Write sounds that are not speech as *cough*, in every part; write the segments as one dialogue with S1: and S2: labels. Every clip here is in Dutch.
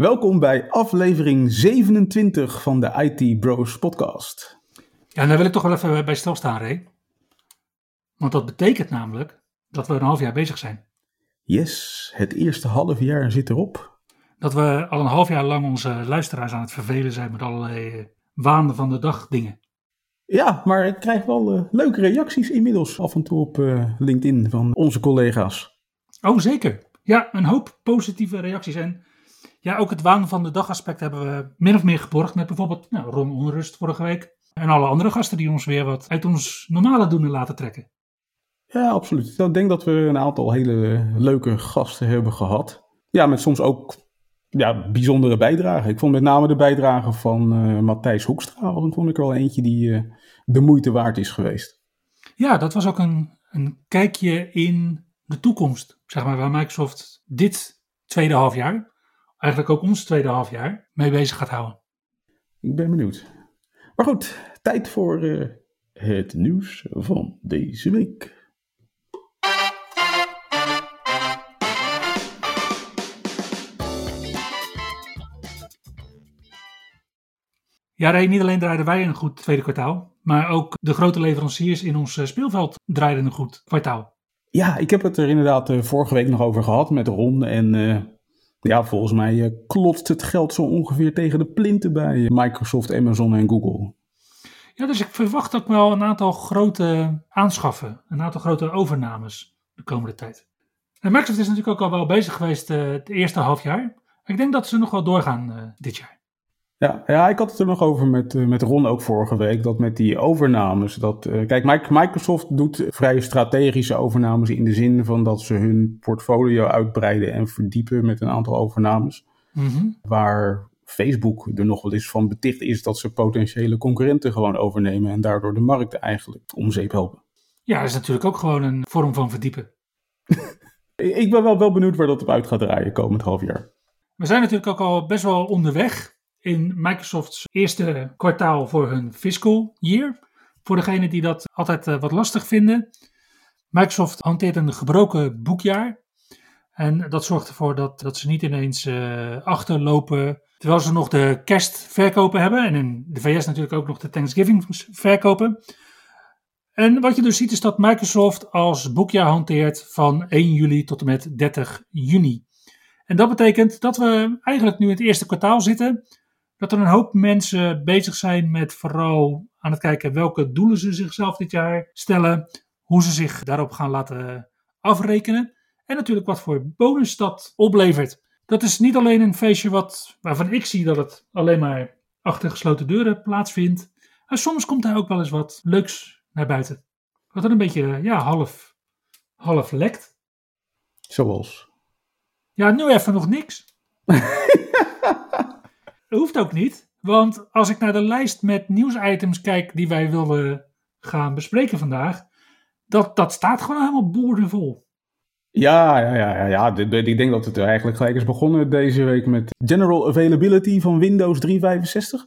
S1: Welkom bij aflevering 27 van de IT Bros podcast.
S2: Ja, daar wil ik toch wel even bij stilstaan, Ray. Want dat betekent namelijk dat we een half jaar bezig zijn.
S1: Yes, het eerste half jaar zit erop.
S2: Dat we al een half jaar lang onze luisteraars aan het vervelen zijn met allerlei uh, waanden van de dag dingen.
S1: Ja, maar ik krijg wel uh, leuke reacties inmiddels af en toe op uh, LinkedIn van onze collega's.
S2: Oh, zeker. Ja, een hoop positieve reacties. En ja, ook het waan van de dag aspect hebben we min of meer geborgd met bijvoorbeeld nou, Ron Onrust vorige week. En alle andere gasten die ons weer wat uit ons normale doen laten trekken.
S1: Ja, absoluut. Ik denk dat we een aantal hele leuke gasten hebben gehad. Ja, met soms ook ja, bijzondere bijdragen. Ik vond met name de bijdrage van uh, Matthijs Hoekstra, vond ik wel eentje die uh, de moeite waard is geweest.
S2: Ja, dat was ook een, een kijkje in de toekomst, zeg maar, waar Microsoft dit tweede half jaar eigenlijk ook ons tweede halfjaar mee bezig gaat houden.
S1: Ik ben benieuwd. Maar goed, tijd voor uh, het nieuws van deze week.
S2: Ja, Ray, niet alleen draaiden wij een goed tweede kwartaal, maar ook de grote leveranciers in ons speelveld draaiden een goed kwartaal.
S1: Ja, ik heb het er inderdaad uh, vorige week nog over gehad met Ron en uh, ja, volgens mij uh, klotst het geld zo ongeveer tegen de plinten bij Microsoft, Amazon en Google.
S2: Ja, dus ik verwacht ook wel een aantal grote aanschaffen, een aantal grote overnames de komende tijd. En Microsoft is natuurlijk ook al wel bezig geweest uh, het eerste half jaar. Ik denk dat ze nog wel doorgaan dit jaar.
S1: Ja, ja, ik had het er nog over met, uh, met Ron ook vorige week. Dat met die overnames. Dat, uh, kijk, Microsoft doet vrij strategische overnames in de zin van dat ze hun portfolio uitbreiden en verdiepen met een aantal overnames.
S2: Mm -hmm.
S1: Waar Facebook er nog wel eens van beticht is dat ze potentiële concurrenten gewoon overnemen en daardoor de markt eigenlijk om zeep helpen.
S2: Ja, dat is natuurlijk ook gewoon een vorm van verdiepen. *laughs*
S1: ik ben wel, wel benieuwd waar dat op uit gaat draaien komend half jaar.
S2: We zijn natuurlijk ook al best wel onderweg in Microsofts eerste kwartaal voor hun fiscal year. Voor degenen die dat altijd uh, wat lastig vinden. Microsoft hanteert een gebroken boekjaar. En dat zorgt ervoor dat, dat ze niet ineens uh, achterlopen. Terwijl ze nog de kerstverkopen hebben. En in de VS natuurlijk ook nog de Thanksgiving verkopen. En wat je dus ziet is dat Microsoft als boekjaar hanteert van 1 juli tot en met 30 juni. En dat betekent dat we eigenlijk nu in het eerste kwartaal zitten dat er een hoop mensen bezig zijn met vooral aan het kijken welke doelen ze zichzelf dit jaar stellen, hoe ze zich daarop gaan laten afrekenen en natuurlijk wat voor bonus dat oplevert. Dat is niet alleen een feestje wat, waarvan ik zie dat het alleen maar achter gesloten deuren plaatsvindt, maar soms komt daar ook wel eens wat leuks naar buiten. Wat er een beetje ja, half, half lekt.
S1: Zoals?
S2: Ja, nu even nog niks. *laughs* Dat hoeft ook niet, want als ik naar de lijst met nieuwsitems kijk die wij willen gaan bespreken vandaag, dat, dat staat gewoon helemaal boordevol.
S1: Ja, ja, ja, ja, ik denk dat het eigenlijk gelijk is begonnen deze week met General Availability van Windows 365.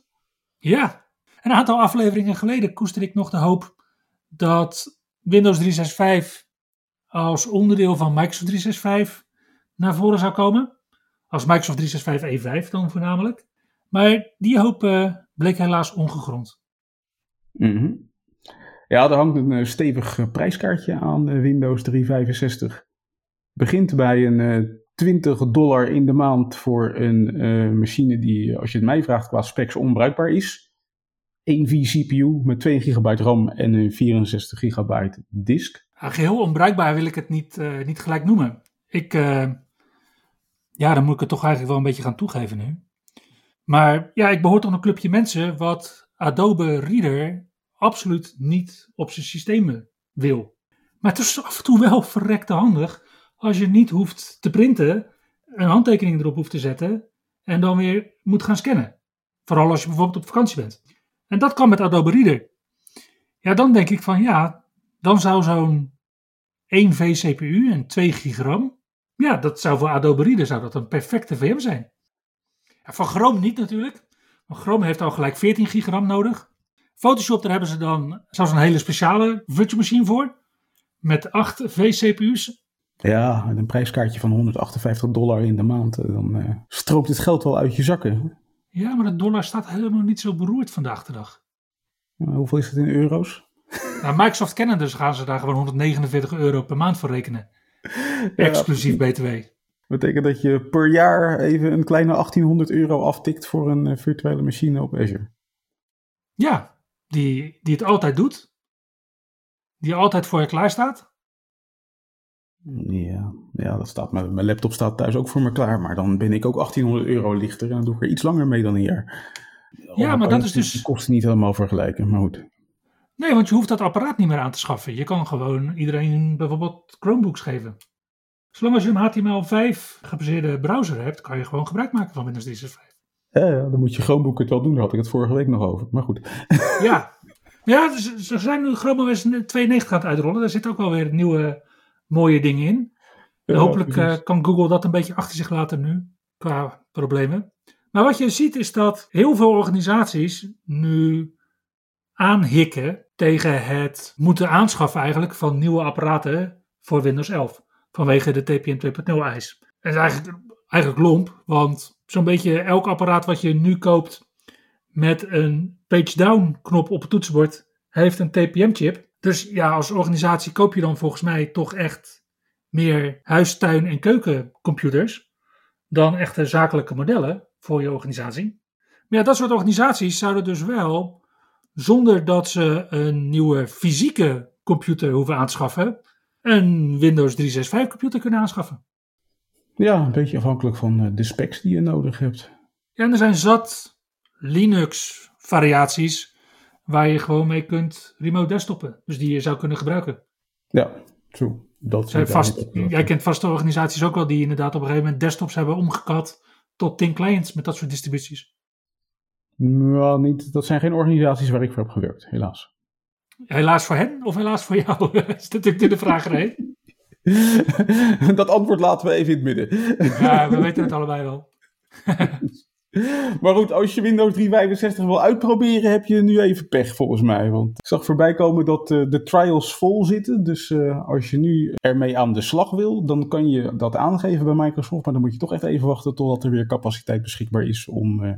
S2: Ja, een aantal afleveringen geleden koesterde ik nog de hoop dat Windows 365 als onderdeel van Microsoft 365 naar voren zou komen. Als Microsoft 365 E5 dan voornamelijk. Maar die hoop uh, bleek helaas ongegrond.
S1: Mm -hmm. Ja, er hangt een uh, stevig prijskaartje aan uh, Windows 365. Begint bij een 20 dollar in de maand voor een machine die, als je het mij vraagt, qua specs onbruikbaar is. 1 vCPU met 2 gigabyte RAM en een 64 gigabyte disk.
S2: Ja, geheel onbruikbaar wil ik het niet, niet gelijk noemen. Ik, ja, dan moet ik het toch eigenlijk wel een beetje gaan toegeven nu. Maar ja, ik behoor tot een clubje mensen wat Adobe Reader absoluut niet op zijn systemen wil. Maar het is af en toe wel verrekte handig als je niet hoeft te printen, een handtekening erop hoeft te zetten en dan weer moet gaan scannen. Vooral als je bijvoorbeeld op vakantie bent. En dat kan met Adobe Reader. Ja, dan denk ik van ja, dan zou zo'n 1 vCPU en 2 gigram, ja, dat zou voor Adobe Reader zou dat een perfecte VM zijn. Van Chrome niet natuurlijk. Want Chrome heeft al gelijk 14 gigram nodig. Photoshop, daar hebben ze dan zelfs een hele speciale virtual machine voor. Met 8 vCPU's.
S1: Ja, met een prijskaartje van 158 dollar in de maand. eh, Dan uh, stroomt het geld wel uit je zakken.
S2: Ja, maar de dollar staat helemaal niet zo beroerd vandaag de dag.
S1: Uh, hoeveel is het in euro's?
S2: Nou, Microsoft kennen dus gaan ze daar gewoon 149 euro per maand voor rekenen. *laughs* Exclusief ja, BTW.
S1: Betekent dat je per jaar even een kleine 1800 euro aftikt voor een uh, virtuele machine op Azure.
S2: Ja, die, die het altijd doet. Die altijd voor je klaar staat.
S1: Ja, ja dat staat, mijn, mijn laptop staat thuis ook voor me klaar. Maar dan ben ik ook 1800 euro lichter en dan doe ik er iets langer mee dan een jaar.
S2: Ja, maar dat is dus...
S1: De kosten niet helemaal vergelijken, maar goed.
S2: Nee, want je hoeft dat apparaat niet meer aan te schaffen. Je kan gewoon iedereen bijvoorbeeld Chromebooks geven. Zolang als je een HTML5 gebaseerde browser hebt, kan je gewoon gebruik maken van Windows 365.
S1: Ja, ja dan moet je Chromebook het wel doen. Daar had ik het vorige week nog over. Maar goed. *laughs*
S2: Ja, ja dus, ze zijn nu Chrome OS 92 aan het uitrollen. Daar zitten ook wel weer nieuwe mooie dingen in. Hopelijk uh, kan Google dat een beetje achter zich laten nu, qua problemen. Maar wat je ziet is dat heel veel organisaties nu aanhikken tegen het moeten aanschaffen eigenlijk van nieuwe apparaten voor Windows 11. Vanwege de TPM 2.0 eis. Dat is eigenlijk, eigenlijk lomp, want zo'n beetje elk apparaat wat je nu koopt met een page down knop op het toetsenbord heeft een TPM chip. Dus ja, als organisatie koop je dan volgens mij toch echt meer huis, tuin en keukencomputers dan echte zakelijke modellen voor je organisatie. Maar ja, dat soort organisaties zouden dus wel, zonder dat ze een nieuwe fysieke computer hoeven aan te schaffen, een Windows 365 computer kunnen aanschaffen.
S1: Ja, een beetje afhankelijk van de specs die je nodig hebt.
S2: Ja, en er zijn zat Linux variaties waar je gewoon mee kunt remote desktoppen. Dus die je zou kunnen gebruiken.
S1: Ja, true. Dat
S2: zijn vast, jij kent vaste organisaties ook wel die inderdaad op een gegeven moment desktops hebben omgekat tot 10 clients met dat soort distributies.
S1: Nou, niet, dat zijn geen organisaties waar ik voor heb gewerkt, helaas.
S2: Helaas voor hen of helaas voor jou? *laughs* dat is natuurlijk de vraag erheen. *laughs*
S1: dat antwoord laten we even in het midden.
S2: ja, we weten het allebei wel. *laughs*
S1: Maar goed, als je Windows 365 wil uitproberen, heb je nu even pech volgens mij. Want ik zag voorbij komen dat uh, de trials vol zitten. Dus uh, als je nu ermee aan de slag wil, dan kan je dat aangeven bij Microsoft. Maar dan moet je toch echt even wachten totdat er weer capaciteit beschikbaar is om uh,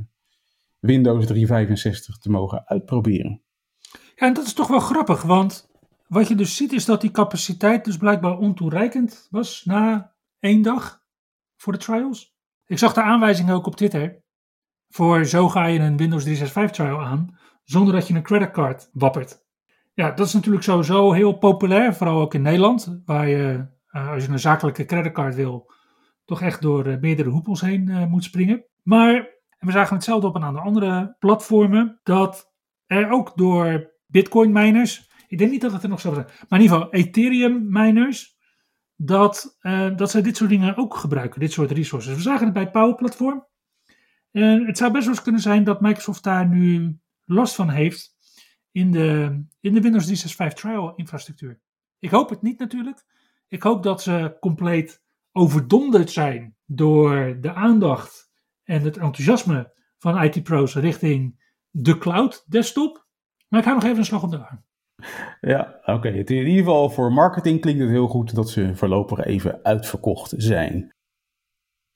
S1: Windows 365 te mogen uitproberen.
S2: Ja, en dat is toch wel grappig, want wat je dus ziet is dat die capaciteit dus blijkbaar ontoereikend was na één dag voor de trials. Ik zag de aanwijzingen ook op Twitter. Voor zo ga je een Windows 365 trial aan, zonder dat je een creditcard wappert. Ja, dat is natuurlijk sowieso heel populair, vooral ook in Nederland, waar je, uh, als je een zakelijke creditcard wil, toch echt door uh, meerdere hoepels heen uh, moet springen. Maar, we zagen hetzelfde op een aantal andere platformen, dat er ook door Bitcoin miners, ik denk niet dat het er nog zo zijn, maar in ieder geval Ethereum miners, dat, dat ze dit soort dingen ook gebruiken, dit soort resources. We zagen het bij het Power platform. Het zou best wel eens kunnen zijn dat Microsoft daar nu last van heeft in de, in de Windows 365 trial infrastructuur. Ik hoop het niet natuurlijk. Ik hoop dat ze compleet overdonderd zijn door de aandacht en het enthousiasme van IT-pro's richting de cloud desktop. Maar ik ga nog even een slag om de.
S1: Ja, oké. In ieder geval voor marketing klinkt het heel goed dat ze voorlopig even uitverkocht zijn.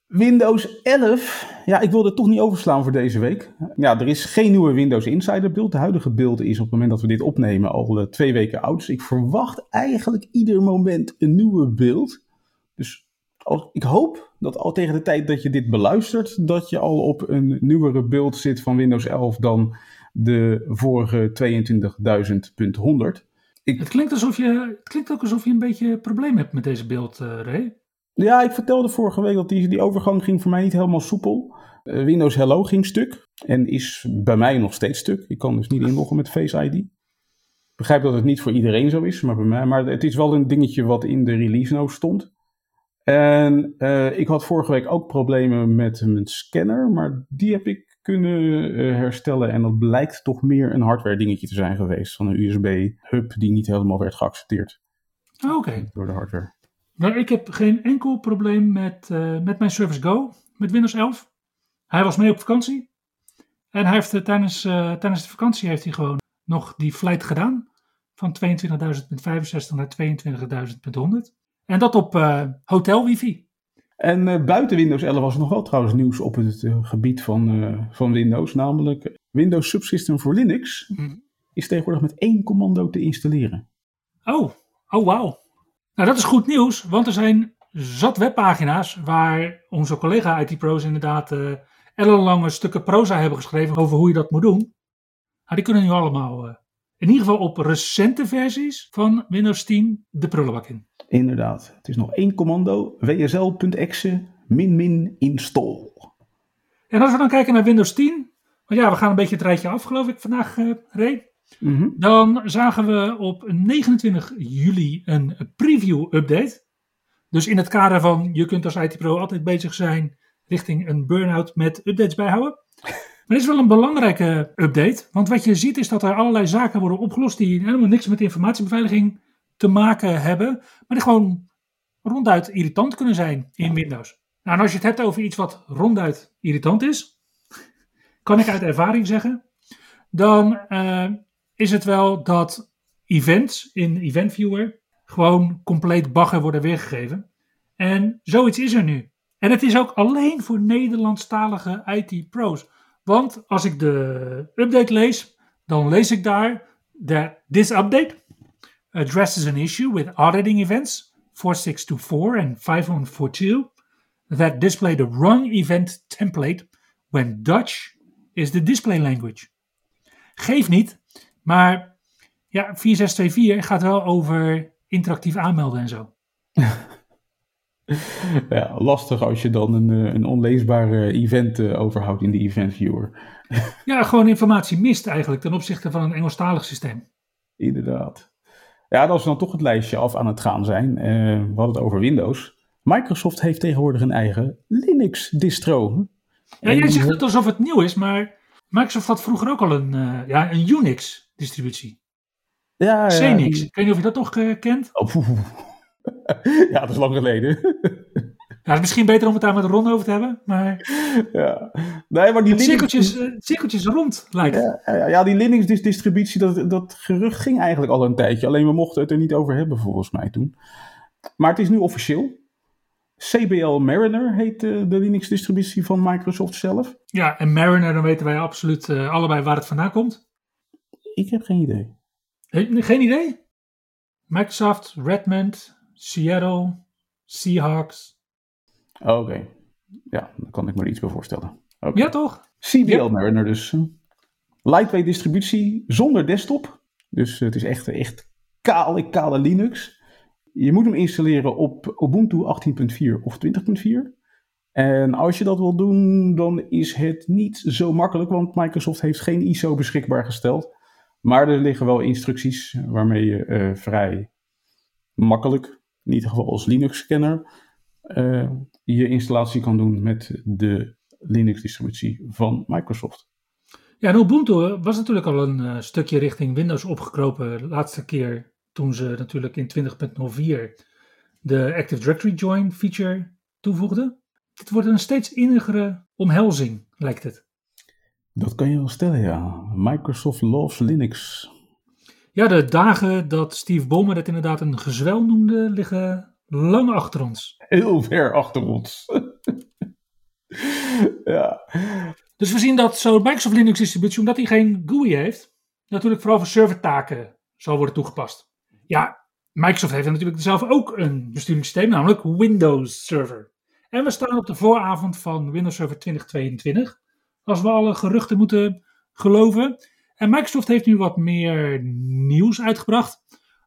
S1: Windows 11, ja, ik wil er toch niet overslaan voor deze week. Ja, er is geen nieuwe Windows Insider build. De huidige build is op het moment dat we dit opnemen al uh, twee weken oud. Dus ik verwacht eigenlijk ieder moment een nieuwe build. Dus ik hoop dat al tegen de tijd dat je dit beluistert, dat je al op een nieuwere build zit van Windows 11 dan de vorige 22.000.100.
S2: Ik... Het, klinkt alsof je, het klinkt ook alsof je een beetje probleem hebt met deze beeld, uh, Ray.
S1: Ja, ik vertelde vorige week dat die, die overgang ging voor mij niet helemaal soepel. Uh, Windows Hello ging stuk en is bij mij nog steeds stuk. Ik kan dus niet inloggen met Face ID. Ik begrijp dat het niet voor iedereen zo is, maar bij mij. Maar het is wel een dingetje wat in de release notes stond. En uh, ik had vorige week ook problemen met mijn scanner, maar die heb ik kunnen uh, herstellen. En dat blijkt toch meer een hardware dingetje te zijn geweest van een USB-hub die niet helemaal werd geaccepteerd.
S2: Oh, Oké.
S1: Door de hardware.
S2: Nou, ik heb geen enkel probleem met, uh, met mijn Service Go, met Windows 11. Hij was mee op vakantie. En hij heeft tijdens, tijdens de vakantie heeft hij gewoon nog die flight gedaan. Van 22.065 naar 22.000.100. En dat op hotel wifi.
S1: En uh, buiten Windows 11 was er nog wel trouwens nieuws op het uh, gebied van, van Windows. Namelijk Windows Subsystem voor Linux mm. is tegenwoordig met één commando te installeren.
S2: Oh, oh wauw. Nou dat is goed nieuws, want er zijn zat webpagina's waar onze collega IT-pro's inderdaad ellenlange stukken proza hebben geschreven over hoe je dat moet doen. Nou, die kunnen nu allemaal in ieder geval op recente versies van Windows 10 de prullenbak in.
S1: Inderdaad. Het is nog één commando. wsl.exe min min install.
S2: En als we dan kijken naar Windows 10. Want ja, we gaan een beetje het rijtje af geloof ik vandaag, uh, Ray.
S1: Mm -hmm.
S2: Dan zagen we op 29 juli een preview update. Dus in het kader van je kunt als IT Pro altijd bezig zijn richting een burn-out met updates bijhouden. *laughs* Maar dit is wel een belangrijke update. Want wat je ziet is dat er allerlei zaken worden opgelost die helemaal niks met informatiebeveiliging te maken hebben. Maar die gewoon ronduit irritant kunnen zijn in Windows. Nou, en als je het hebt over iets wat ronduit irritant is, kan ik uit ervaring zeggen, dan uh, is het wel dat events in Event Viewer gewoon compleet bagger worden weergegeven. En zoiets is er nu. En het is ook alleen voor Nederlandstalige IT-pro's. Want als ik de update lees, dan lees ik daar that this update addresses an issue with auditing events 4624 and 5142 that display the wrong event template when Dutch is the display language. Geef niet, maar ja, 4624 gaat wel over interactief aanmelden en zo. *laughs*
S1: ja, lastig als je dan een, eh, een onleesbare event uh, overhoudt in de event viewer. *laughs*
S2: ja, gewoon informatie mist eigenlijk ten opzichte van een Engelstalig systeem.
S1: Inderdaad. Ja, als we dan toch het lijstje af aan het gaan zijn. Uh, we hadden het over Windows. Microsoft heeft tegenwoordig een eigen Linux-distro.
S2: Ja, jij zegt het alsof het nieuw is, maar Microsoft had vroeger ook al een, uh, ja, een Unix-distributie.
S1: Ja,
S2: Xenix. Ja, Ik weet niet of je dat uh, kent.
S1: Oh, *laughs* ja, dat is lang geleden. *laughs*
S2: Ja, het is misschien beter om het daar met Ron over te hebben, maar... *laughs*
S1: Ja, nee, maar die
S2: Linux... cirkeltjes, uh, cirkeltjes rond, lijkt
S1: ja, ja, ja, die Linux-distributie, dat, dat gerucht ging eigenlijk al een tijdje. Alleen we mochten het er niet over hebben, volgens mij toen. Maar het is nu officieel. CBL Mariner heet uh, de Linux-distributie van Microsoft zelf.
S2: Ja, en Mariner, dan weten wij absoluut uh, allebei waar het vandaan komt.
S1: Ik heb geen idee.
S2: He, geen idee? Microsoft, Redmond, Seattle, Seahawks.
S1: Oké, okay. ja, daar kan ik me iets bij voorstellen.
S2: Okay. Ja, toch?
S1: CBL ja. Mariner dus. Lightweight distributie zonder desktop. Dus het is echt, echt kale, kale Linux. Je moet hem installeren op Ubuntu 18.4 of 20.4. En als je dat wil doen, dan is het niet zo makkelijk, want Microsoft heeft geen ISO beschikbaar gesteld. Maar er liggen wel instructies waarmee je uh, vrij makkelijk in ieder geval als Linux-scanner, uh, je installatie kan doen met de Linux-distributie van Microsoft.
S2: Ja, en Ubuntu was natuurlijk al een uh, stukje richting Windows opgekropen. De laatste keer toen ze natuurlijk in 20.04 de Active Directory Join feature toevoegden. Het wordt een steeds innigere omhelzing, lijkt het.
S1: Dat kan je wel stellen, ja. Microsoft loves Linux.
S2: Ja, de dagen dat Steve Ballmer het inderdaad een gezwel noemde, liggen lang achter ons.
S1: Heel ver achter ons. *laughs* ja.
S2: Dus we zien dat zo'n Microsoft Linux distributie, omdat hij geen GUI heeft, natuurlijk vooral voor servertaken zal worden toegepast. Ja, Microsoft heeft natuurlijk zelf ook een besturingssysteem, namelijk Windows Server. En we staan op de vooravond van Windows Server 2022, als we alle geruchten moeten geloven. En Microsoft heeft nu wat meer nieuws uitgebracht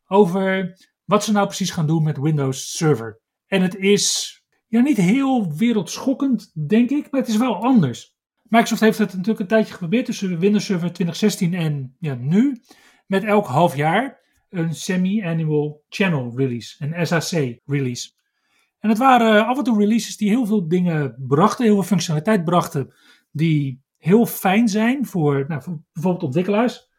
S2: over wat ze nou precies gaan doen met Windows Server. En het is ja, niet heel wereldschokkend, denk ik, maar het is wel anders. Microsoft heeft het natuurlijk een tijdje geprobeerd tussen Windows Server 2016 en ja, nu. Met elk half jaar een semi-annual channel release, een SAC release. En het waren af en toe releases die heel veel dingen brachten, heel veel functionaliteit brachten, die heel fijn zijn voor, nou, voor bijvoorbeeld ontwikkelaars.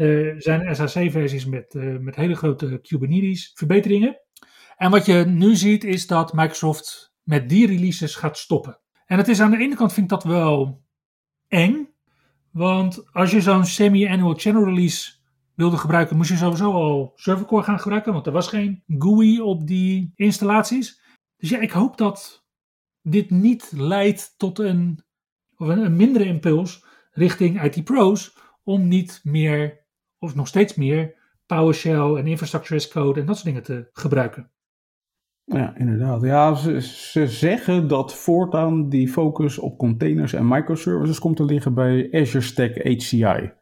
S2: Er zijn SAC-versies met, uh, met hele grote Kubernetes verbeteringen. En wat je nu ziet is dat Microsoft met die releases gaat stoppen. En het is aan de ene kant vind ik dat wel eng. Want als je zo'n semi-annual channel release wilde gebruiken, moest je sowieso al servercore gaan gebruiken. Want er was geen GUI op die installaties. Dus ja, ik hoop dat dit niet leidt tot een, of een, een mindere impuls richting IT pros om niet meer, of nog steeds meer, PowerShell en infrastructure as code en dat soort dingen te gebruiken.
S1: Ja, inderdaad. Ja, ze, ze, zeggen dat voortaan die focus op containers en microservices komt te liggen bij Azure Stack HCI.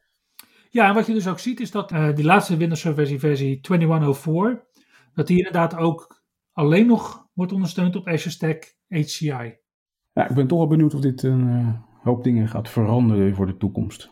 S2: Ja, en wat je dus ook ziet is dat uh, die laatste Windows Server versie, versie 2104, dat die inderdaad ook alleen nog wordt ondersteund op Azure Stack HCI.
S1: Ja, ik ben toch wel benieuwd of dit een uh, hoop dingen gaat veranderen voor de toekomst.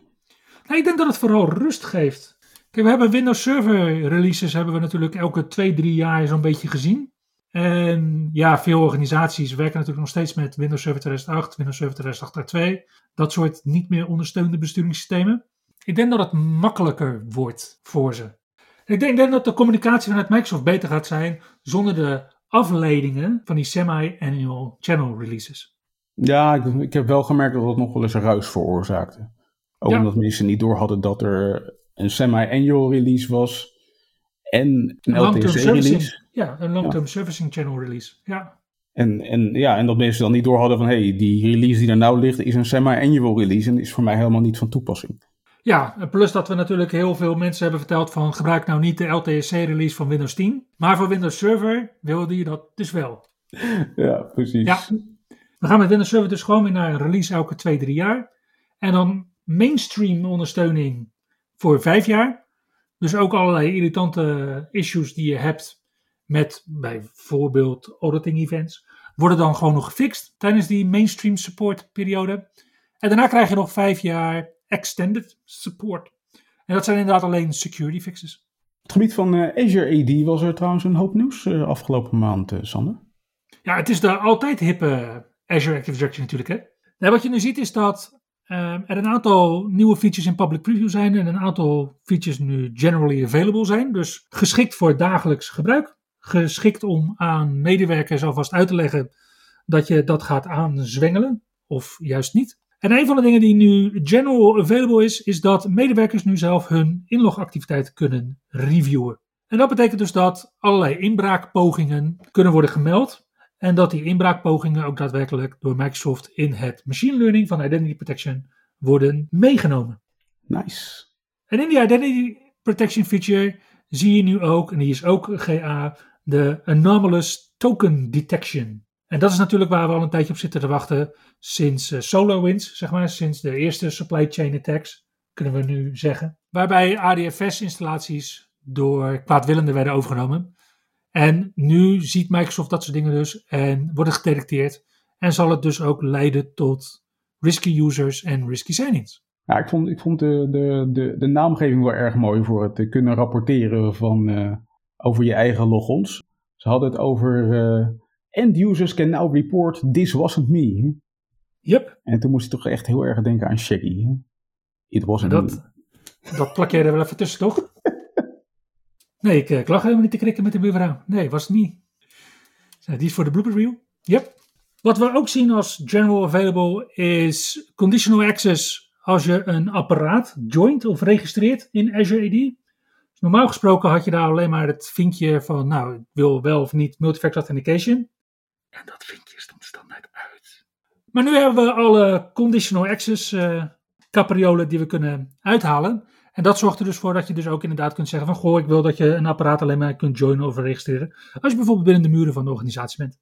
S2: Nou, ik denk dat het vooral rust geeft. Kijk, we hebben Windows Server releases hebben we natuurlijk elke twee, drie jaar zo'n beetje gezien. En ja, veel organisaties werken natuurlijk nog steeds met Windows Server 2008, Windows Server 2008 R2. Dat soort niet meer ondersteunde besturingssystemen. Ik denk dat het makkelijker wordt voor ze. Ik denk, denk dat de communicatie vanuit Microsoft beter gaat zijn zonder de afleidingen van die semi-annual channel releases.
S1: Ja, ik, ik, heb wel gemerkt dat dat nog wel eens een ruis veroorzaakte. Ook omdat mensen niet door hadden dat er een semi-annual release was en een LTC-release.
S2: Ja, een long-term servicing channel release. Ja.
S1: En, en, ja, en dat mensen dan niet door hadden van, hé, hey, die release die er nou ligt is een semi-annual release en is voor mij helemaal niet van toepassing.
S2: Ja, plus dat we natuurlijk heel veel mensen hebben verteld van gebruik nou niet de LTSC-release van Windows 10. Maar voor Windows Server wilde je dat dus wel. *laughs*
S1: Ja, precies.
S2: Ja. We gaan met Windows Server dus gewoon weer naar een release elke twee, drie jaar. En dan mainstream ondersteuning voor vijf jaar. Dus ook allerlei irritante issues die je hebt met bijvoorbeeld auditing events, worden dan gewoon nog gefixt tijdens die mainstream support periode. En daarna krijg je nog vijf jaar extended support. En dat zijn inderdaad alleen security fixes.
S1: Op het gebied van uh, Azure AD was er trouwens een hoop nieuws uh, afgelopen maand, uh, Sander.
S2: Ja, het is de altijd hippe Azure Active Directory natuurlijk. Hè? Nou, wat je nu ziet is dat er een aantal nieuwe features in public preview zijn en een aantal features nu generally available zijn. Dus geschikt voor dagelijks gebruik. Geschikt om aan medewerkers alvast uit te leggen dat je dat gaat aanzwengelen of juist niet. En een van de dingen die nu general available is, is dat medewerkers nu zelf hun inlogactiviteit kunnen reviewen. En dat betekent dus dat allerlei inbraakpogingen kunnen worden gemeld. En dat die inbraakpogingen ook daadwerkelijk door Microsoft in het machine learning van Identity Protection worden meegenomen.
S1: Nice.
S2: En in die Identity Protection feature zie je nu ook, en die is ook GA, de Anomalous Token Detection. En dat is natuurlijk waar we al een tijdje op zitten te wachten sinds uh, SolarWinds, zeg maar, sinds de eerste supply chain attacks, kunnen we nu zeggen. Waarbij ADFS-installaties door kwaadwillenden werden overgenomen. En nu ziet Microsoft dat soort dingen dus en worden gedetecteerd. En zal het dus ook leiden tot risky users en risky signings.
S1: Ja, ik vond, ik vond de, de, de, de naamgeving wel erg mooi voor het kunnen rapporteren van, uh, over je eigen logons. Ze hadden het over uh, end users can now report this wasn't me.
S2: Yep.
S1: En toen moest ik toch echt heel erg denken aan Shaggy. It wasn't
S2: dat,
S1: me.
S2: Dat plak jij er wel even tussen, toch? *laughs* nee, ik, ik lag helemaal niet te krikken met de buurvrouw. Nee, was het niet. Die is voor de blooper reel. Yep. Wat we ook zien als general available is conditional access als je een apparaat joint of registreert in Azure AD. Dus normaal gesproken had je daar alleen maar het vinkje van, nou, ik wil wel of niet multifactor authentication. En dat vinkje stond standaard uit. Maar nu hebben we alle conditional access uh, capriolen die we kunnen uithalen. En dat zorgt er dus voor dat je dus ook inderdaad kunt zeggen van, goh, ik wil dat je een apparaat alleen maar kunt joinen of registreren. Als je bijvoorbeeld binnen de muren van de organisatie bent.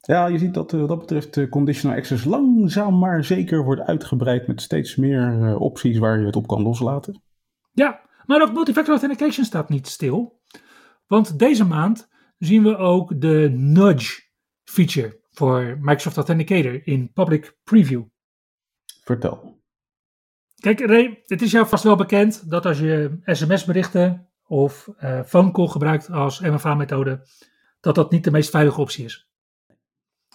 S1: Ja, je ziet dat wat dat betreft conditional access langzaam maar zeker wordt uitgebreid met steeds meer uh, opties waar je het op kan loslaten.
S2: Ja, maar ook multifactor authentication staat niet stil. Want deze maand zien we ook de nudge feature voor Microsoft Authenticator in public preview.
S1: Vertel.
S2: Kijk, Ray, het is jou vast wel bekend dat als je sms-berichten of uh, phone call gebruikt als MFA-methode, dat dat niet de meest veilige optie is.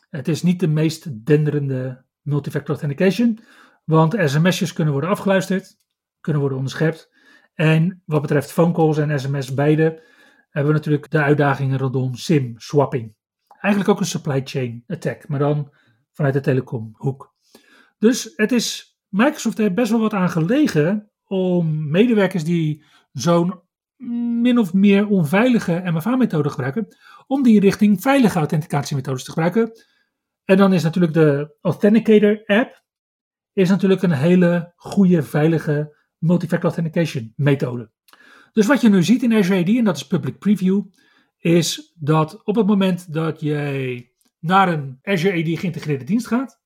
S2: Het is niet de meest denderende multifactor authentication, want sms'jes kunnen worden afgeluisterd, kunnen worden onderschept. En wat betreft phone calls en sms beide, hebben we natuurlijk de uitdagingen rondom SIM swapping. Eigenlijk ook een supply chain attack, maar dan vanuit de telecomhoek. Dus het is, Microsoft heeft best wel wat aan gelegen om medewerkers die zo'n min of meer onveilige MFA-methode gebruiken, om die richting veilige authenticatiemethodes te gebruiken. En dan is natuurlijk de Authenticator app is natuurlijk een hele goede, veilige multifactor authentication methode. Dus wat je nu ziet in Azure AD, en dat is public preview, is dat op het moment dat jij naar een Azure AD geïntegreerde dienst gaat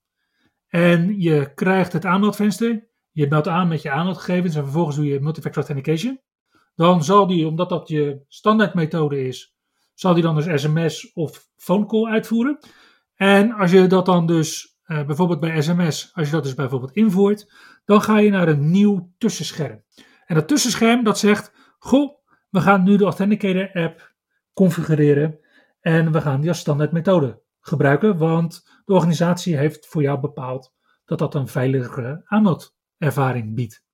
S2: en je krijgt het aanmeldvenster, je meldt aan met je aanmeldgegevens en vervolgens doe je multifactor authentication, dan zal die, omdat dat je standaardmethode is, zal die dan dus sms of phone call uitvoeren. En als je dat dan dus uh, bijvoorbeeld bij sms, als je dat dus bijvoorbeeld invoert, dan ga je naar een nieuw tussenscherm. En dat tussenscherm dat zegt, goh, we gaan nu de Authenticator app configureren en we gaan die als standaard methode gebruiken, want de organisatie heeft voor jou bepaald dat dat een veiligere aanmeldervaring biedt.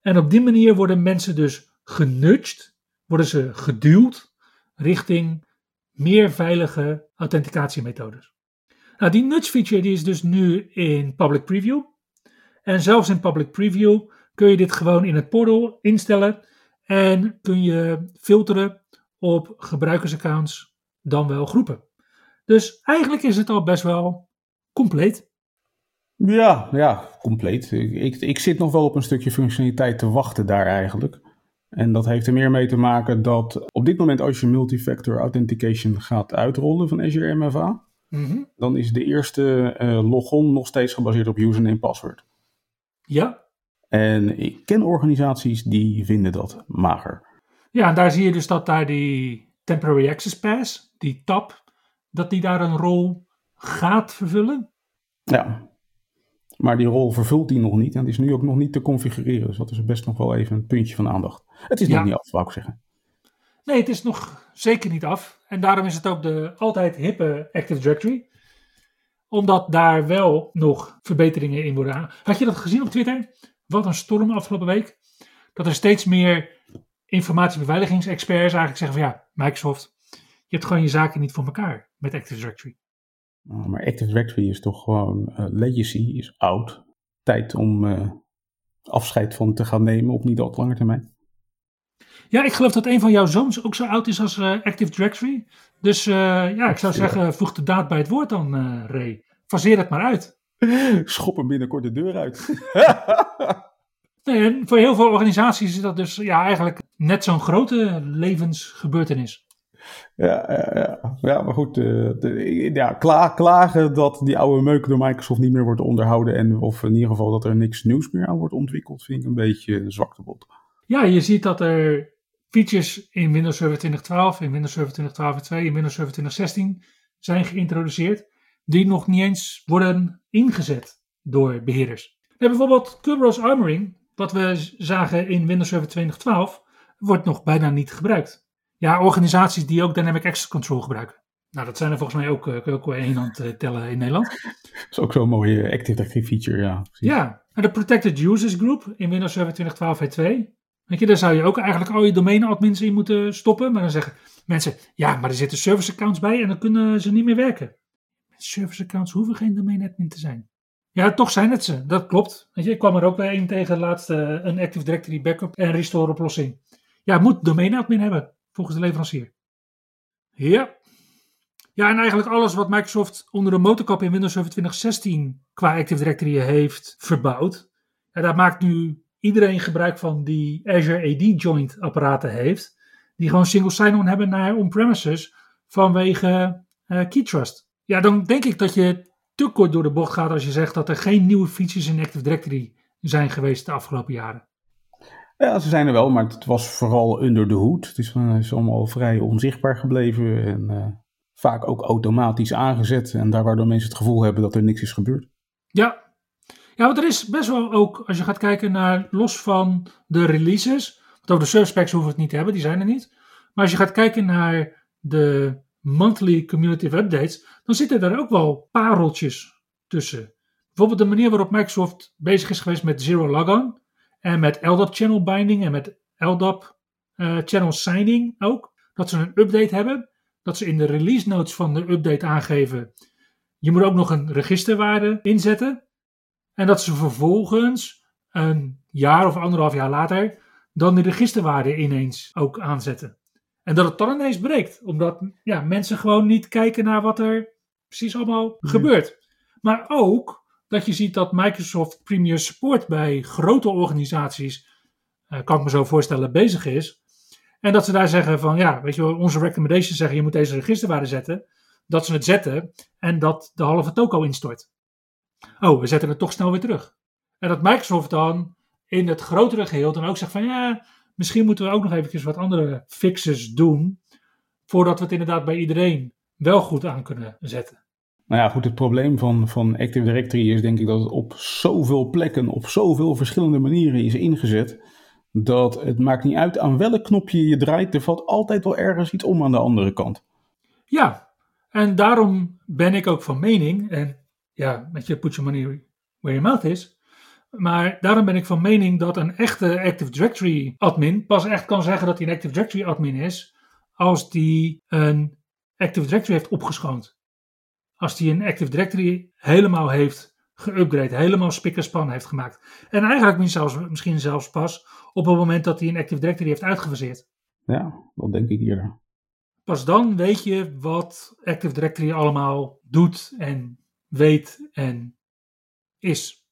S2: En op die manier worden mensen dus genudged, worden ze geduwd richting meer veilige authenticatiemethodes. Nou, die nudge feature die is dus nu in public preview. En zelfs in public preview kun je dit gewoon in het portal instellen en kun je filteren op gebruikersaccounts dan wel groepen. Dus eigenlijk is het al best wel compleet.
S1: Ja, ja, compleet. Ik, ik zit nog wel op een stukje functionaliteit te wachten daar eigenlijk. En dat heeft er meer mee te maken dat op dit moment als je multifactor authentication gaat uitrollen van Azure MFA, mhm. dan is de eerste uh, logon nog steeds gebaseerd op username password.
S2: Ja.
S1: En ik ken organisaties die vinden dat mager.
S2: Ja, en daar zie je dus dat daar die temporary access pass, die tab, dat die daar een rol gaat vervullen.
S1: Ja, maar die rol vervult die nog niet en die is nu ook nog niet te configureren. Dus dat is best nog wel even een puntje van aandacht. Het is nog niet af, wou ik zeggen.
S2: Nee, het is nog zeker niet af. En daarom is het ook de altijd hippe Active Directory. Omdat daar wel nog verbeteringen in worden aan. Had je dat gezien op Twitter? Wat een storm afgelopen week. Dat er steeds meer informatiebeveiligingsexperts eigenlijk zeggen van ja, Microsoft, je hebt gewoon je zaken niet voor elkaar met Active Directory.
S1: Oh, maar Active Directory is toch gewoon uh, legacy, is oud. Tijd om uh, afscheid van te gaan nemen op niet al te lange termijn.
S2: Ja, ik geloof dat een van jouw zoons ook zo oud is als uh, Active Directory. Dus ja, ik zou zeggen, voeg de daad bij het woord dan, Ray. Faseer het maar uit. *laughs*
S1: Schop hem binnenkort de deur uit. *laughs*
S2: nee, voor heel veel organisaties is dat dus ja, eigenlijk net zo'n grote levensgebeurtenis.
S1: Ja, ja, ja. ja maar goed. Uh, ja, klagen dat die oude meuk door Microsoft niet meer wordt onderhouden. En of in ieder geval dat er niks nieuws meer aan wordt ontwikkeld, vind ik een beetje zwak te bot.
S2: Ja, je ziet dat er features in Windows Server 2012, in Windows Server 2012 2, in Windows Server 2016 zijn geïntroduceerd. Die nog niet eens worden ingezet door beheerders. Bijvoorbeeld Kerberos Armoring, wat we zagen in Windows Server 2012, wordt nog bijna niet gebruikt. Ja, organisaties die ook Dynamic Access Control gebruiken. Nou, dat zijn er volgens mij ook, uh, kun je ook wel één hand uh, tellen in Nederland. *laughs*
S1: Dat is ook zo'n mooie Active Directory feature, ja.
S2: Precies. Ja, en de Protected Users Group in Windows Server 2012 v2. Weet je, daar zou je ook eigenlijk al je domeinadmins in moeten stoppen. Maar dan zeggen mensen, ja, maar er zitten service accounts bij en dan kunnen ze niet meer werken. Service accounts hoeven geen domeinadmin te zijn. Ja, toch zijn het ze. Dat klopt. Weet je, ik kwam er ook bij een tegen laatst uh, een Active Directory backup en restore oplossing. Ja, moet domeinadmin hebben volgens de leverancier. Ja. Ja, en eigenlijk alles wat Microsoft onder de motorkap in Windows Server 2016 qua Active Directory heeft verbouwd. En daar maakt nu iedereen gebruik van die Azure AD joint apparaten heeft. Die gewoon single sign-on hebben naar on-premises vanwege uh, Keytrust. Ja, dan denk ik dat je te kort door de bocht gaat als je zegt dat er geen nieuwe features in Active Directory zijn geweest de afgelopen jaren.
S1: Ja, ze zijn er wel, maar het was vooral under de hoed. Het is, uh, is allemaal vrij onzichtbaar gebleven en uh, vaak ook automatisch aangezet. En daar waardoor mensen het gevoel hebben dat er niks is gebeurd.
S2: Ja. ja, want er is best wel ook, als je gaat kijken naar los van de releases. Want over de service packs hoeven we het niet te hebben, die zijn er niet. Maar als je gaat kijken naar de monthly cumulative updates, dan zitten daar ook wel pareltjes tussen. Bijvoorbeeld de manier waarop Microsoft bezig is geweest met Zero Logon en met LDAP channel binding en met LDAP uh, channel signing ook. Dat ze een update hebben, dat ze in de release notes van de update aangeven, je moet ook nog een registerwaarde inzetten. En dat ze vervolgens een jaar of anderhalf jaar later dan de registerwaarde ineens ook aanzetten. En dat het dan ineens breekt, omdat ja, mensen gewoon niet kijken naar wat er precies allemaal gebeurt. Maar ook dat je ziet dat Microsoft Premier Support bij grote organisaties, uh, kan ik me zo voorstellen, bezig is. En dat ze daar zeggen van, ja, weet je wel, onze recommendations zeggen je moet deze registerwaarde zetten. Dat ze het zetten en dat de halve toko instort. Oh, we zetten het toch snel weer terug. En dat Microsoft dan in het grotere geheel dan ook zegt van, ja, misschien moeten we ook nog eventjes wat andere fixes doen. Voordat we het inderdaad bij iedereen wel goed aan kunnen zetten.
S1: Nou ja, goed, het probleem van, van Active Directory is denk ik dat het op zoveel plekken, op zoveel verschillende manieren is ingezet. Dat het maakt niet uit aan welk knopje je draait, er valt altijd wel ergens iets om aan de andere kant.
S2: Ja, en daarom ben ik ook van mening, en ja, met je put your money where your mouth is. Maar daarom ben ik van mening dat een echte Active Directory admin pas echt kan zeggen dat hij een Active Directory admin is als die een Active Directory heeft opgeschoond als hij een Active Directory helemaal heeft geüpgrade, helemaal spik en span heeft gemaakt. En eigenlijk misschien misschien zelfs pas op het moment dat hij een Active Directory heeft uitgefaseerd.
S1: Ja, dat denk ik eerder.
S2: Pas dan weet je wat Active Directory allemaal doet en weet en is.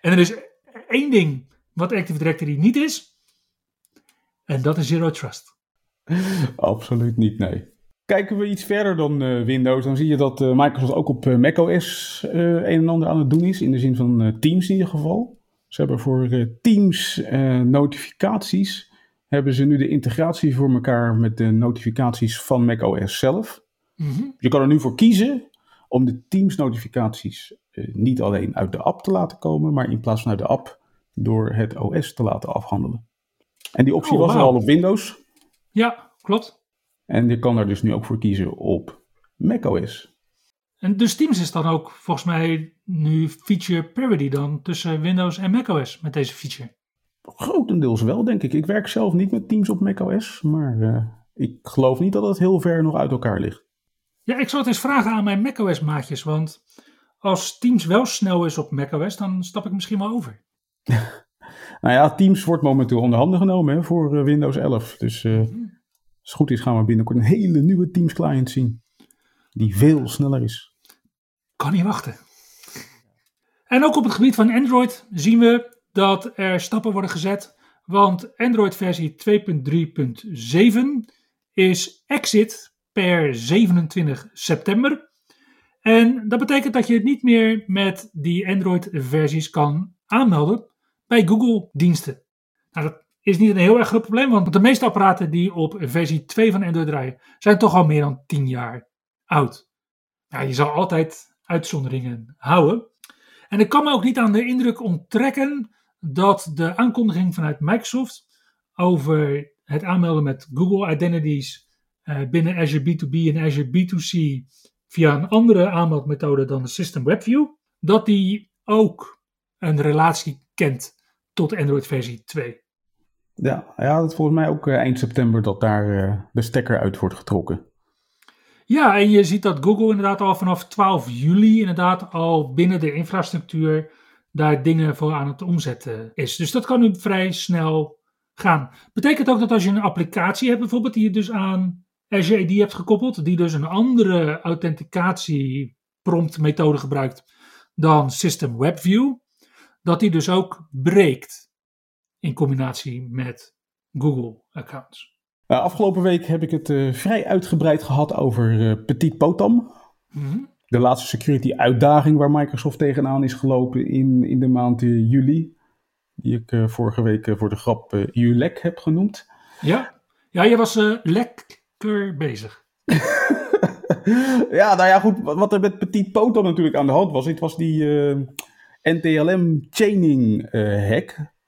S2: En er is één ding wat Active Directory niet is. En dat is Zero Trust. *laughs*
S1: Absoluut niet, nee. Kijken we iets verder dan uh, Windows, dan zie je dat uh, Microsoft ook op uh, macOS een en ander aan het doen is. In de zin van Teams in ieder geval. Ze hebben voor Teams notificaties, hebben ze nu de integratie voor elkaar met de notificaties van macOS zelf. Mm Je kan er nu voor kiezen om de Teams notificaties niet alleen uit de app te laten komen, maar in plaats van uit de app door het OS te laten afhandelen. En die optie oh, was er al op Windows.
S2: Ja, klopt.
S1: En je kan er dus nu ook voor kiezen op macOS.
S2: En dus Teams is dan ook volgens mij nu feature parity dan tussen Windows en macOS met deze feature?
S1: Grotendeels wel, denk ik. Ik werk zelf niet met Teams op macOS, maar uh, ik geloof niet dat het heel ver nog uit elkaar ligt.
S2: Ja, ik zal het eens vragen aan mijn macOS-maatjes, want als Teams wel snel is op macOS, dan stap ik misschien wel over. *laughs*
S1: nou ja, Teams wordt momenteel onder handen genomen hè, voor eh, Windows 11. Dus uh, als het goed is gaan we binnenkort een hele nieuwe Teams client zien. Die veel sneller is.
S2: Kan niet wachten. En ook op het gebied van Android zien we dat er stappen worden gezet. Want Android versie 2.3.7 is exit per 27 september. En dat betekent dat je niet meer met die Android versies kan aanmelden bij Google diensten. Nou, dat is niet een heel erg groot probleem, want de meeste apparaten die op versie 2 van Android draaien, zijn toch al meer dan 10 jaar oud. Ja, je zal altijd uitzonderingen houden. En ik kan me ook niet aan de indruk onttrekken dat de aankondiging vanuit Microsoft over het aanmelden met Google Identities uh, binnen Azure B2B en Azure B2C via een andere aanmeldmethode dan de System WebView, dat die ook een relatie kent tot Android versie 2.
S1: Ja, ja, dat volgens mij ook uh, eind september dat daar uh, de stekker uit wordt getrokken.
S2: Ja, en je ziet dat Google inderdaad al vanaf 12 juli inderdaad al binnen de infrastructuur daar dingen voor aan het omzetten is. Dus dat kan nu vrij snel gaan. Betekent ook dat als je een applicatie hebt bijvoorbeeld die je dus aan Azure AD hebt gekoppeld, die dus een andere authenticatie prompt methode gebruikt dan System WebView, dat die dus ook breekt in combinatie met Google accounts.
S1: Uh, afgelopen week heb ik het uh, vrij uitgebreid gehad over uh, Petit Potam. Mhm. De laatste security uitdaging waar Microsoft tegenaan is gelopen in, in de maand juli. Die ik vorige week voor de grap ULEC heb genoemd.
S2: Ja, ja je was lekker bezig. *laughs*
S1: ja, nou ja, goed. Wat er met Petit Potam natuurlijk aan de hand was. Het was die NTLM chaining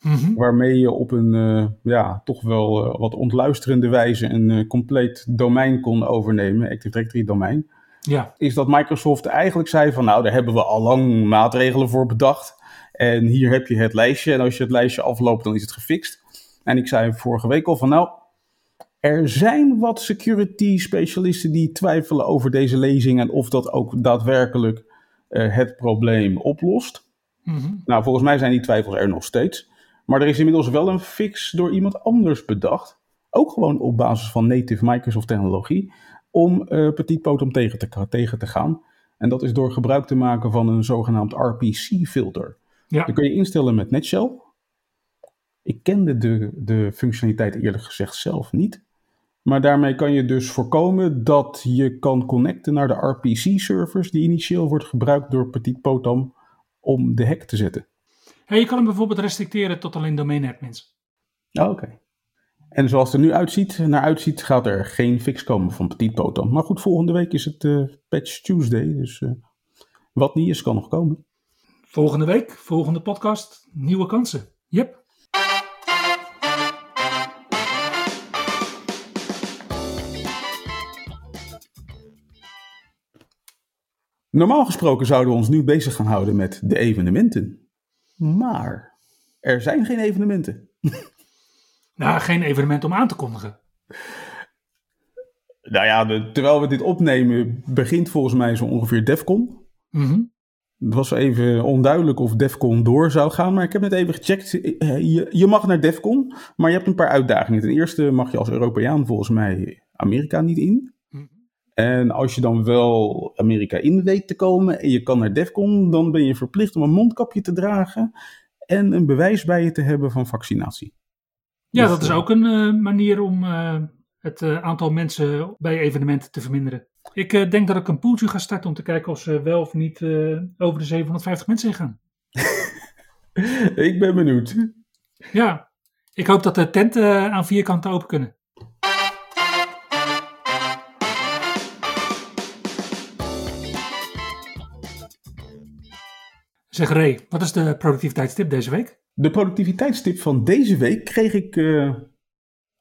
S2: Mhm.
S1: Waarmee je op een eh, ja, toch wel eh, wat ontluisterende wijze een eh, compleet domein kon overnemen, Active Directory domein.
S2: Ja,
S1: Is dat Microsoft eigenlijk zei van nou, daar hebben we al lang maatregelen voor bedacht. En hier heb je het lijstje. En als je het lijstje afloopt, dan is het gefixt. En ik zei vorige week al van nou, er zijn wat security specialisten die twijfelen over deze lezing en of dat ook daadwerkelijk het probleem oplost.
S2: Mhm.
S1: Nou, volgens mij zijn die twijfels er nog steeds. Maar er is inmiddels wel een fix door iemand anders bedacht. Ook gewoon op basis van native Microsoft technologie. Om eh petit potom tegen te, tegen te gaan. En dat is door gebruik te maken van een zogenaamd RPC-filter.
S2: ja.
S1: Dat kun je instellen met Netshell. Ik kende de, de functionaliteit eerlijk gezegd zelf niet. Maar daarmee kan je dus voorkomen dat je kan connecten naar de RPC-servers die initieel wordt gebruikt door Petit Potam om de hack te zetten.
S2: Hey, je kan hem bijvoorbeeld restricteren tot alleen domain-admins.
S1: Oh, Oké. En zoals het er nu uitziet, naar uitziet, gaat er geen fix komen van Petit Potam. Maar goed, volgende week is het eh, Patch Tuesday, dus eh, wat niet is, kan nog komen.
S2: Volgende week, volgende podcast, nieuwe kansen. Yep.
S1: Normaal gesproken zouden we ons nu bezig gaan houden met de evenementen. Maar er zijn geen evenementen.
S2: Nou, geen evenement om aan te kondigen.
S1: Nou ja, de- terwijl we dit opnemen, begint volgens mij zo ongeveer DEFCON.
S2: Mhm.
S1: Het was even onduidelijk of DEFCON door zou gaan, maar ik heb net even gecheckt. Je, je mag naar DEFCON, maar je hebt een paar uitdagingen. Ten eerste mag je als Europeaan volgens mij Amerika niet in. En als je dan wel Amerika in weet te komen en je kan naar DEFCON, dan ben je verplicht om een mondkapje te dragen en een bewijs bij je te hebben van vaccinatie.
S2: Ja,
S1: Dus,
S2: dat is
S1: eh,
S2: ook een eh, manier om eh, het aantal mensen bij evenementen te verminderen. Ik denk dat ik een poeltje ga starten om te kijken of ze wel of niet over de 750 mensen heen gaan. *laughs*
S1: Ik ben benieuwd.
S2: Ja, ik hoop dat de tenten aan vier kanten open kunnen. Zeg Ray, wat is de productiviteitstip deze week?
S1: De productiviteitstip van deze week kreeg ik eh,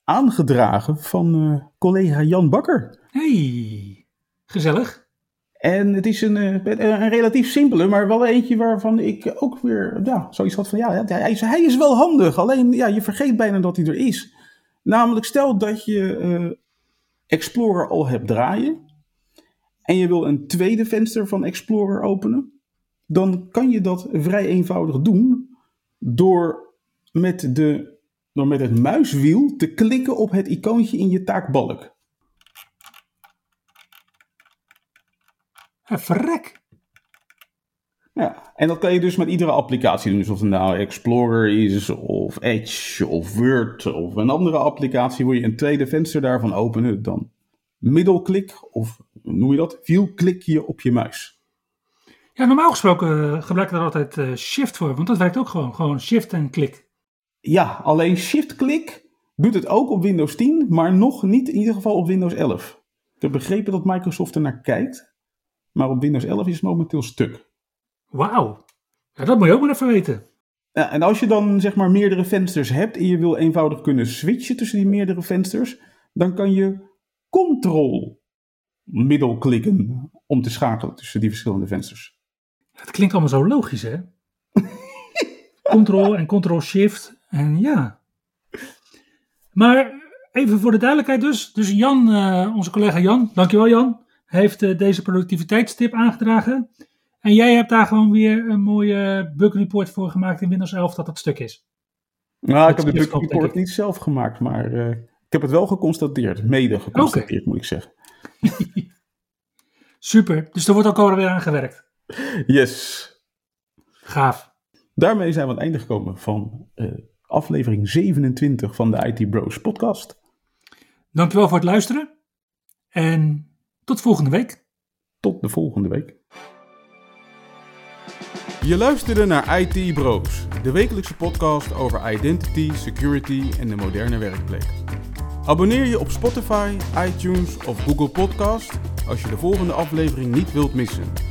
S1: aangedragen van eh, collega Jan Bakker.
S2: Hey, gezellig.
S1: En het is een, eh, een relatief simpele, maar wel eentje waarvan ik ook weer ja, zoiets had van ja, hij, is, hij is wel handig. Alleen ja, je vergeet bijna dat hij er is. Namelijk stel dat je Explorer al hebt draaien en je wil een tweede venster van Explorer openen. Dan kan je dat vrij eenvoudig doen door met, de, door met het muiswiel te klikken op het icoontje in je taakbalk.
S2: Verrek.
S1: Ja, en dat kan je dus met iedere applicatie doen. Dus of het nou Explorer is, of Edge, of Word, of een andere applicatie. Wil je een tweede venster daarvan openen, dan middelklik, of noem je dat? Wielklik je op je muis.
S2: Ja, normaal gesproken eh, gebruik ik daar altijd eh, shift voor, want dat werkt ook gewoon. Gewoon shift en klik.
S1: Ja, alleen shift-klik doet het ook op Windows 10, maar nog niet in ieder geval op Windows 11. Ik heb begrepen dat Microsoft er naar kijkt, maar op Windows 11 is het momenteel stuk.
S2: Wauw. Ja, dat moet je ook maar even weten.
S1: Ja, en als je dan zeg maar meerdere vensters hebt en je wil eenvoudig kunnen switchen tussen die meerdere vensters, dan kan je Ctrl middelklikken om te schakelen tussen die verschillende vensters.
S2: Het klinkt allemaal zo logisch, hè? Ctrl en Ctrl-Shift en ja. Maar even voor de duidelijkheid dus. Dus Jan, eh, onze collega Jan, dankjewel Jan, heeft eh, deze productiviteitstip aangedragen. En jij hebt daar gewoon weer een mooie bug report voor gemaakt in Windows 11 dat het stuk is.
S1: Nou, ik
S2: Dat
S1: heb de bug report niet zelf gemaakt, maar eh, ik heb het wel geconstateerd. Mede geconstateerd, moet ik zeggen. *laughs*
S2: Super, dus er wordt ook alweer aan gewerkt.
S1: Yes.
S2: Gaaf.
S1: Daarmee zijn we aan het einde gekomen van eh, aflevering 27 van de IT Bros podcast.
S2: Dankjewel voor het luisteren. En tot volgende week.
S1: Tot de volgende week. Je luisterde naar IT Bros, de wekelijkse podcast over identity, security en de moderne werkplek. Abonneer je op Spotify, iTunes of Google Podcast als je de volgende aflevering niet wilt missen.